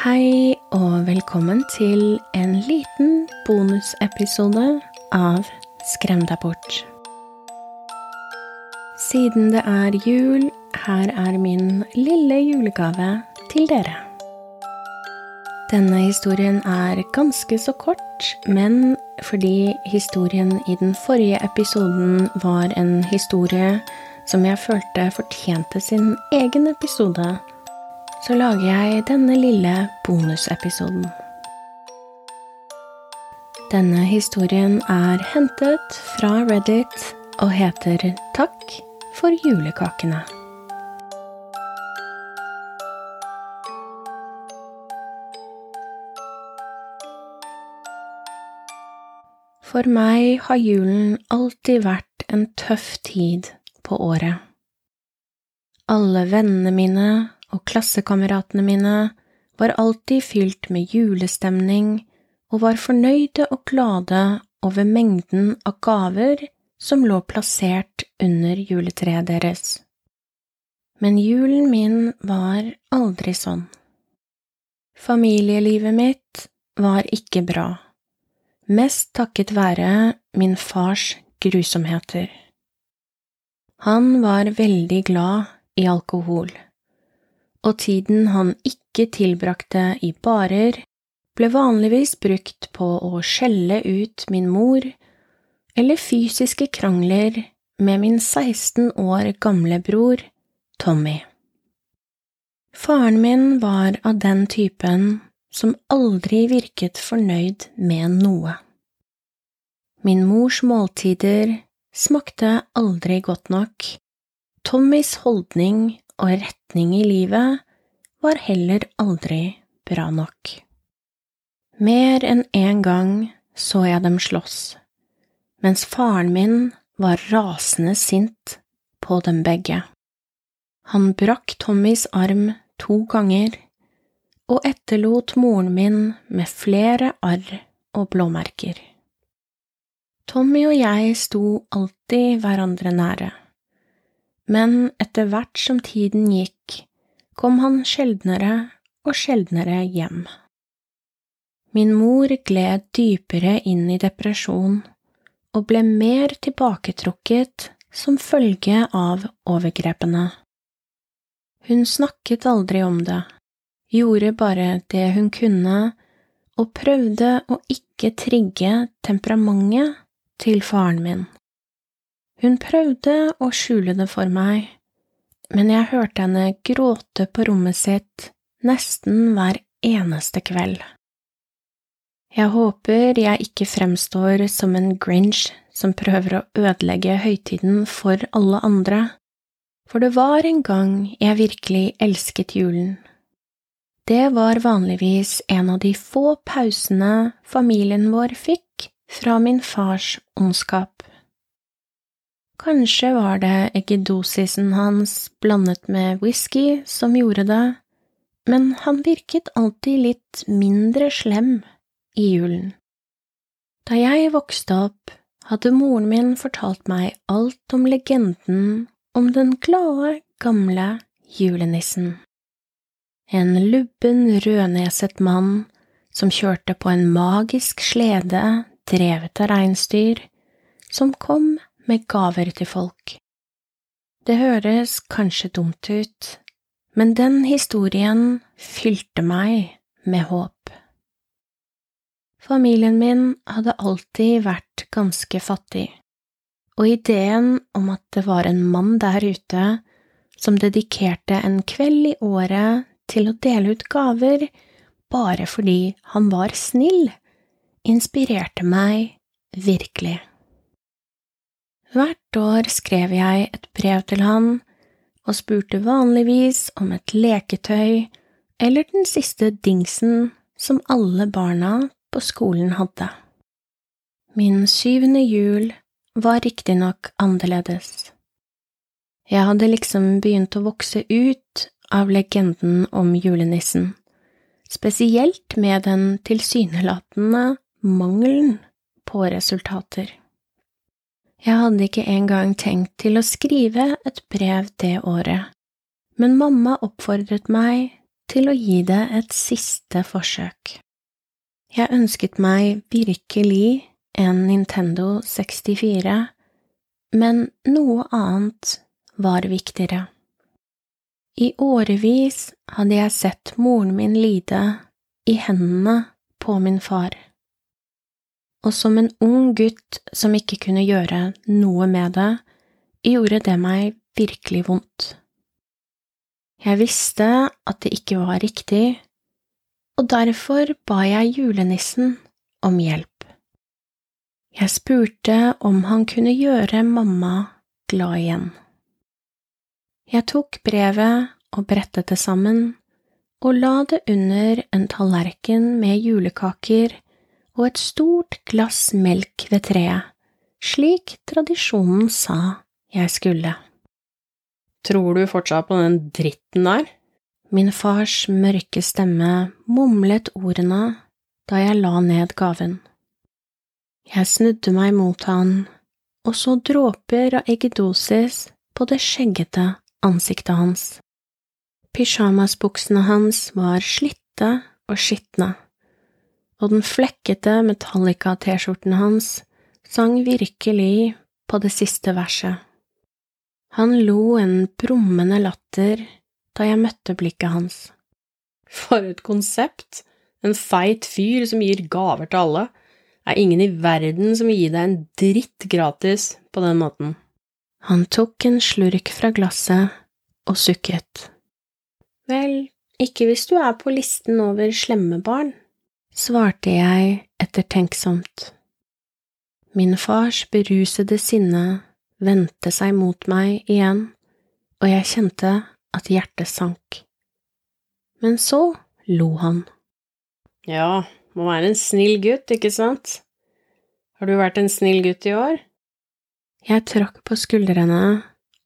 Hei og velkommen til en liten bonusepisode av Skrem deg bort. Siden det er jul, her er min lille julegave til dere. Denne historien er ganske så kort, men fordi historien i den forrige episoden var en historie som jeg følte fortjente sin egen episode, så lager jeg denne lille bonusepisoden. Denne historien er hentet fra Reddit og heter Takk for julekakene. For meg har julen alltid vært en tøff tid på året. Alle vennene mine og klassekameratene mine var alltid fylt med julestemning og var fornøyde og glade over mengden av gaver som lå plassert under juletreet deres. Men julen min var aldri sånn. Familielivet mitt var ikke bra, mest takket være min fars grusomheter. Han var veldig glad i alkohol, og tiden han ikke tilbrakte i barer, ble vanligvis brukt på å skjelle ut min mor eller fysiske krangler med min 16 år gamle bror Tommy. Faren min var av den typen som aldri virket fornøyd med noe. Min mors måltider smakte aldri godt nok, Tommys holdning og retning i livet var heller aldri bra nok. Mer enn én gang så jeg dem slåss, mens faren min var rasende sint på dem begge. Han brakk Tommys arm to ganger og etterlot moren min med flere arr og blåmerker. Tommy og jeg sto alltid hverandre nære, men etter hvert som tiden gikk, kom han sjeldnere og sjeldnere hjem. Min mor gled dypere inn i depresjon og ble mer tilbaketrukket som følge av overgrepene. Hun snakket aldri om det, gjorde bare det hun kunne, og prøvde å ikke trigge temperamentet til faren min. Hun prøvde å skjule det for meg, men jeg hørte henne gråte på rommet sitt nesten hver eneste kveld. Jeg håper jeg ikke fremstår som en grinch som prøver å ødelegge høytiden for alle andre for det var en gang jeg virkelig elsket julen. Det var vanligvis en av de få pausene familien vår fikk fra min fars ondskap. Kanskje var det eggedosisen hans blandet med whisky som gjorde det, men han virket alltid litt mindre slem i julen. Da jeg vokste opp, hadde moren min fortalt meg alt om legenden om den glade, gamle julenissen. En lubben, rødneset mann som kjørte på en magisk slede drevet av reinsdyr, som kom med gaver til folk. Det høres kanskje dumt ut, men den historien fylte meg med håp. Familien min hadde alltid vært ganske fattig og ideen om at det var en mann der ute som dedikerte en kveld i året til å dele ut gaver bare fordi han var snill, inspirerte meg virkelig. Hvert år skrev jeg et brev til han og spurte vanligvis om et leketøy eller den siste dingsen som alle barna på skolen hadde. Min syvende jul var riktignok annerledes. Jeg hadde liksom begynt å vokse ut av legenden om julenissen, spesielt med den tilsynelatende mangelen på resultater. Jeg hadde ikke engang tenkt til å skrive et brev det året, men mamma oppfordret meg til å gi det et siste forsøk. Jeg ønsket meg virkelig en Nintendo 64, men noe annet var viktigere. I årevis hadde jeg sett moren min lide i hendene på min far, og som en ung gutt som ikke kunne gjøre noe med det, gjorde det meg virkelig vondt. Jeg visste at det ikke var riktig, og derfor ba jeg julenissen om hjelp. Jeg spurte om han kunne gjøre mamma glad igjen. Jeg tok brevet og brettet det sammen og la det under en tallerken med julekaker og et stort glass melk ved treet, slik tradisjonen sa jeg skulle. Tror du fortsatt på den dritten der? Min fars mørke stemme mumlet ordene da jeg la ned gaven. Jeg snudde meg mot han og så dråper av eggedosis på det skjeggete ansiktet hans. Pysjamasbuksene hans var slitte og skitne, og den flekkete Metallica-T-skjorten hans sang virkelig på det siste verset. Han lo en brummende latter da jeg møtte blikket hans. For et konsept! En feit fyr som gir gaver til alle er ingen i verden som vil gi deg en dritt gratis på den måten. Han tok en slurk fra glasset og sukket. Vel, ikke hvis du er på listen over slemme barn, svarte jeg ettertenksomt. Min fars berusede sinne vendte seg mot meg igjen, og jeg kjente at hjertet sank. Men så lo han. Ja, må være en snill gutt, ikke sant? Har du vært en snill gutt i år? Jeg trakk på skuldrene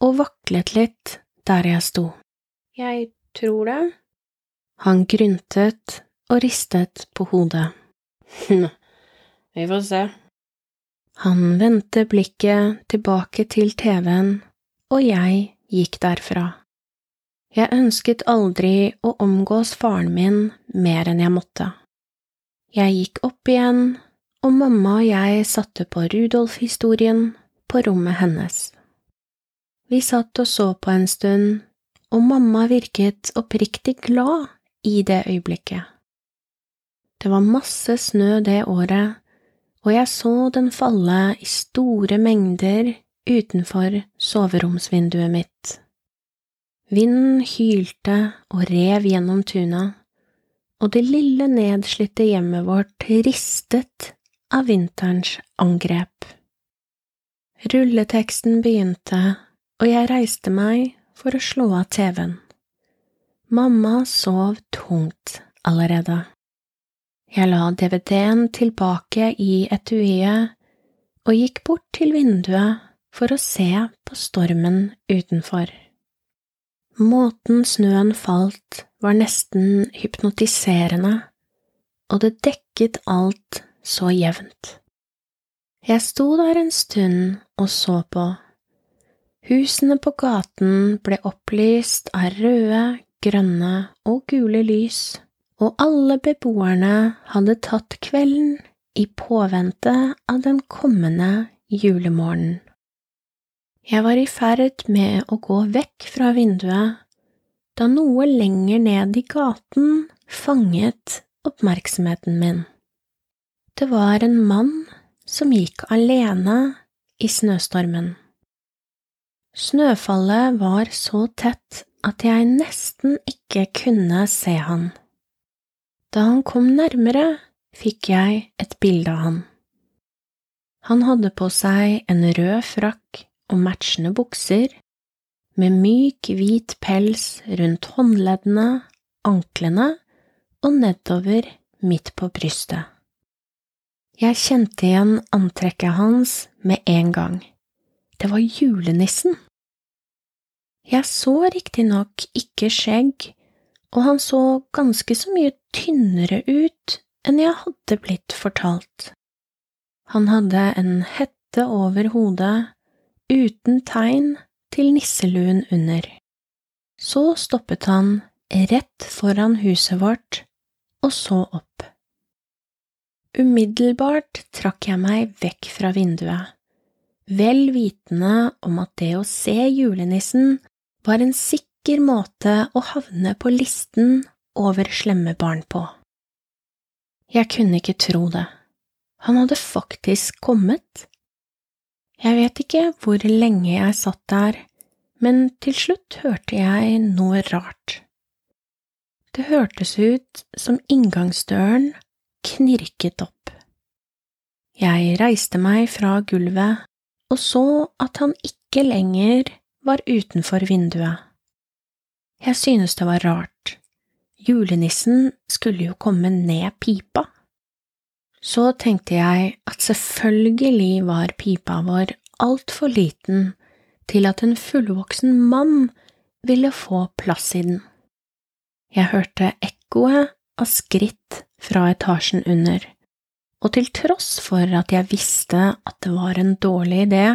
og vaklet litt der jeg sto. Jeg tror det. Han gryntet og ristet på hodet. Vi får se. Han vendte blikket tilbake til TV-en, og jeg gikk derfra. Jeg ønsket aldri å omgås faren min mer enn jeg måtte. Jeg gikk opp igjen, og mamma og jeg satte på Rudolf-historien på rommet hennes. Vi satt og så på en stund, og mamma virket oppriktig glad i det øyeblikket. Det var masse snø det året, og jeg så den falle i store mengder utenfor soveromsvinduet mitt. Vinden hylte og rev gjennom tunet og det lille nedslitte hjemmet vårt ristet av vinterens angrep. Rulleteksten begynte, og jeg reiste meg for å slå av TV-en. Mamma sov tungt allerede. Jeg la DVD-en tilbake i etuiet og gikk bort til vinduet for å se på stormen utenfor. Måten snøen falt var nesten hypnotiserende, og det dekket alt så jevnt. Jeg sto der en stund og så på. Husene på gaten ble opplyst av røde, grønne og gule lys, og alle beboerne hadde tatt kvelden i påvente av den kommende julemorgenen. Jeg var i ferd med å gå vekk fra vinduet da noe lenger ned i gaten fanget oppmerksomheten min. Det var en mann som gikk alene i snøstormen. Snøfallet var så tett at jeg nesten ikke kunne se han. Da han kom nærmere, fikk jeg et bilde av han. Han hadde på seg en rød frakk og matchende bukser, med myk, hvit pels rundt håndleddene, anklene og nedover midt på brystet. Jeg kjente igjen antrekket hans med en gang. Det var julenissen. Jeg så riktignok ikke skjegg, og han så ganske så mye tynnere ut enn jeg hadde blitt fortalt. Han hadde en hette over hodet uten tegn til nisseluen under. Så stoppet han rett foran huset vårt og så opp. Umiddelbart trakk jeg meg vekk fra vinduet, vel vitende om at det å se julenissen var en sikker måte å havne på listen over slemme barn på. Jeg kunne ikke tro det. Han hadde faktisk kommet. Jeg vet ikke hvor lenge jeg satt der, men til slutt hørte jeg noe rart. Det hørtes ut som inngangsdøren knirket opp. Jeg reiste meg fra gulvet og så at han ikke lenger var utenfor vinduet. Jeg synes det var rart, julenissen skulle jo komme ned pipa. Så tenkte jeg at selvfølgelig var pipa vår altfor liten til at en fullvoksen mann ville få plass i den. Jeg hørte ekkoet av skritt fra etasjen under, og til tross for at jeg visste at det var en dårlig idé,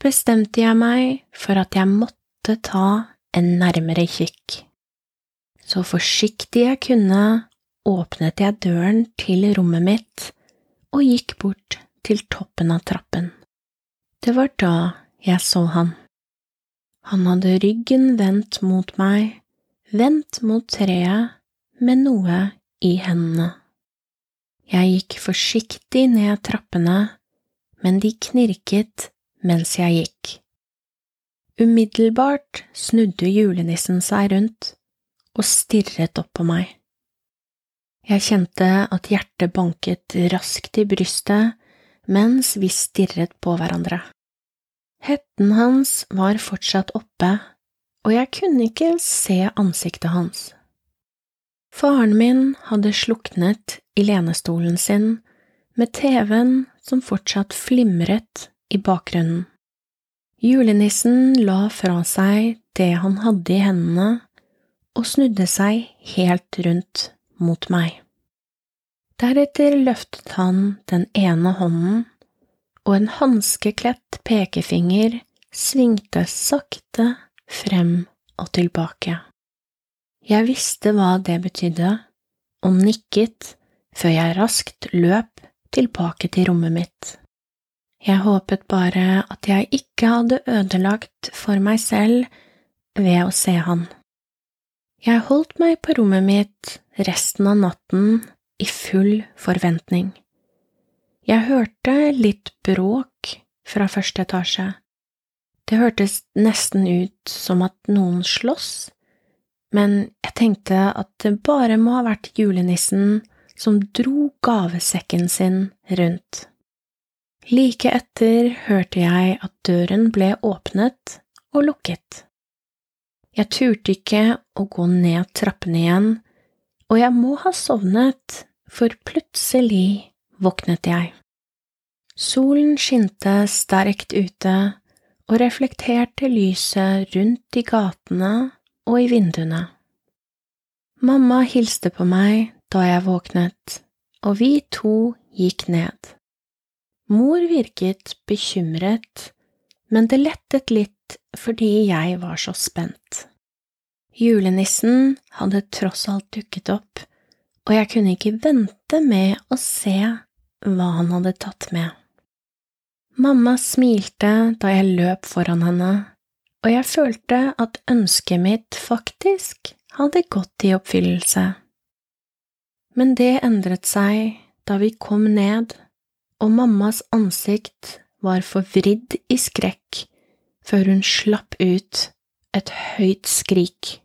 bestemte jeg meg for at jeg måtte ta en nærmere kikk. Så forsiktig jeg kunne, åpnet jeg døren til rommet mitt og gikk bort til toppen av trappen. Det var da jeg så han. Han hadde ryggen vendt mot meg, vendt mot treet med noe i hendene. Jeg gikk forsiktig ned trappene, men de knirket mens jeg gikk. Umiddelbart snudde julenissen seg rundt og stirret opp på meg. Jeg kjente at hjertet banket raskt i brystet mens vi stirret på hverandre. Hetten hans var fortsatt oppe, og jeg kunne ikke se ansiktet hans. Faren min hadde sluknet i lenestolen sin, med TV-en som fortsatt flimret i bakgrunnen. Julenissen la fra seg det han hadde i hendene, og snudde seg helt rundt mot meg. Deretter løftet han den ene hånden, og en hanskekledt pekefinger svingte sakte frem og tilbake. Jeg visste hva det betydde, og nikket før jeg raskt løp tilbake til rommet mitt. Jeg håpet bare at jeg ikke hadde ødelagt for meg selv ved å se han. Jeg holdt meg på rommet mitt resten av natten i full forventning. Jeg hørte litt bråk fra første etasje. Det hørtes nesten ut som at noen slåss, men jeg tenkte at det bare må ha vært julenissen som dro gavesekken sin rundt. Like etter hørte jeg at døren ble åpnet og lukket. Jeg turte ikke å gå ned trappene igjen, og jeg må ha sovnet, for plutselig våknet jeg. Solen skinte sterkt ute og reflekterte lyset rundt i gatene og i vinduene. Mamma hilste på meg da jeg våknet, og vi to gikk ned. Mor virket bekymret, men det lettet litt fordi jeg var så spent. Julenissen hadde tross alt dukket opp, og jeg kunne ikke vente med å se hva han hadde tatt med. Mamma smilte da jeg løp foran henne, og jeg følte at ønsket mitt faktisk hadde gått i oppfyllelse. Men det endret seg da vi kom ned, og mammas ansikt var forvridd i skrekk før hun slapp ut et høyt skrik.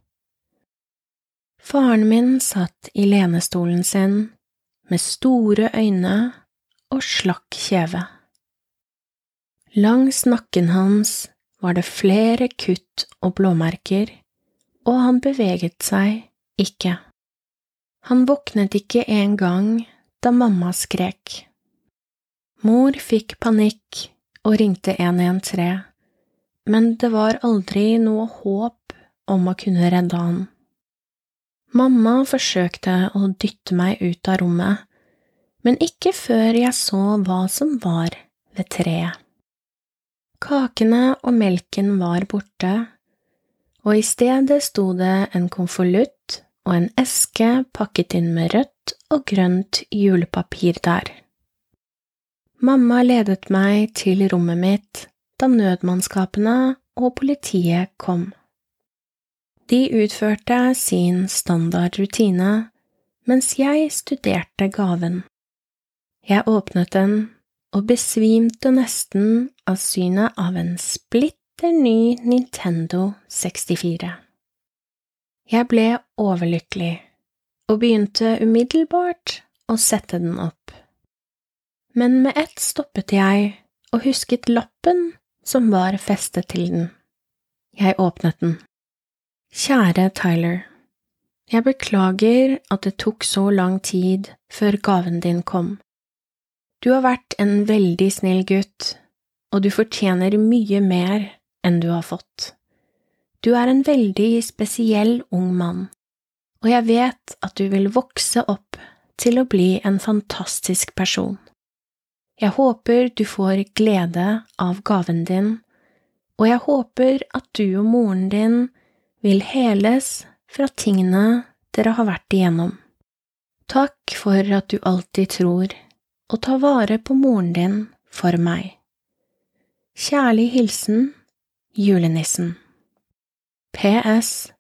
Faren min satt i lenestolen sin med store øyne og slakk kjeve. Langs nakken hans var det flere kutt og blåmerker, og han beveget seg ikke. Han våknet ikke engang da mamma skrek. Mor fikk panikk og ringte 113 men det var aldri noe håp om å kunne redde han. Mamma forsøkte å dytte meg ut av rommet, men ikke før jeg så hva som var ved treet. Kakene og melken var borte, og i stedet sto det en konvolutt og en eske pakket inn med rødt og grønt julepapir der. Mamma ledet meg til rommet mitt da nødmannskapene og politiet kom. De utførte sin standardrutine mens jeg studerte gaven. Jeg åpnet den og besvimte nesten av synet av en splitter ny Nintendo 64. Jeg ble overlykkelig og begynte umiddelbart å sette den opp. Men med ett stoppet jeg og husket lappen som var festet til den. Jeg åpnet den. Kjære Tyler, jeg beklager at det tok så lang tid før gaven din kom. Du har vært en veldig snill gutt, og du fortjener mye mer enn du har fått. Du er en veldig spesiell ung mann, og jeg vet at du vil vokse opp til å bli en fantastisk person. Jeg håper du får glede av gaven din, og jeg håper at du og moren din vil heles fra tingene dere har vært igjennom. Takk for at du alltid tror og ta vare på moren din for meg. Kjærlig hilsen julenissen. PS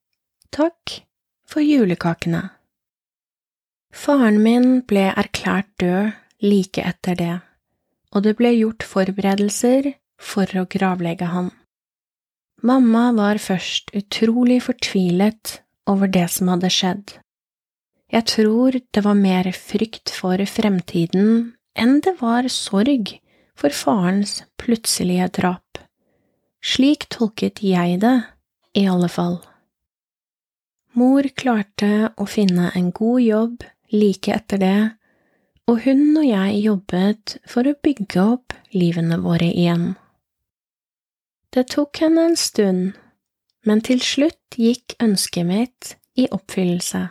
Takk for julekakene. Faren min ble erklært død like etter det, og det ble gjort forberedelser for å gravlegge han. Mamma var først utrolig fortvilet over det som hadde skjedd. Jeg tror det var mer frykt for fremtiden enn det var sorg for farens plutselige drap. Slik tolket jeg det, i alle fall. Mor klarte å finne en god jobb like etter det, og hun og jeg jobbet for å bygge opp livene våre igjen. Det tok henne en stund, men til slutt gikk ønsket mitt i oppfyllelse.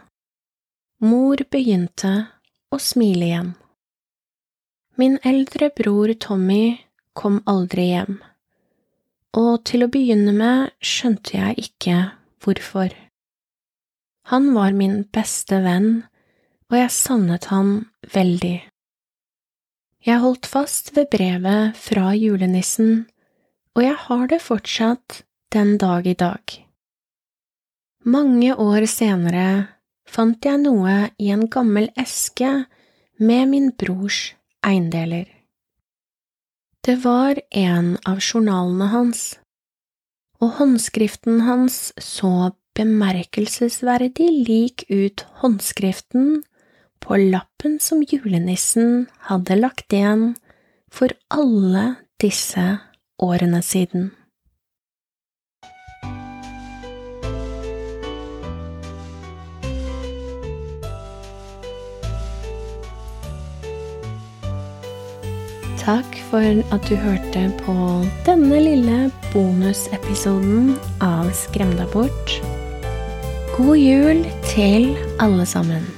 Mor begynte å smile igjen. Min eldre bror Tommy kom aldri hjem, og til å begynne med skjønte jeg ikke hvorfor. Han var min beste venn, og jeg savnet han veldig. Jeg holdt fast ved brevet fra julenissen, og jeg har det fortsatt den dag i dag. Mange år senere fant jeg noe i en gammel eske med min brors eiendeler. Det var en av journalene hans, og håndskriften hans så bemerkelsesverdig lik ut håndskriften på lappen som julenissen hadde lagt igjen for alle disse årene siden. Takk for at du hørte på denne lille bonusepisoden av Skremda bort. God jul til alle sammen.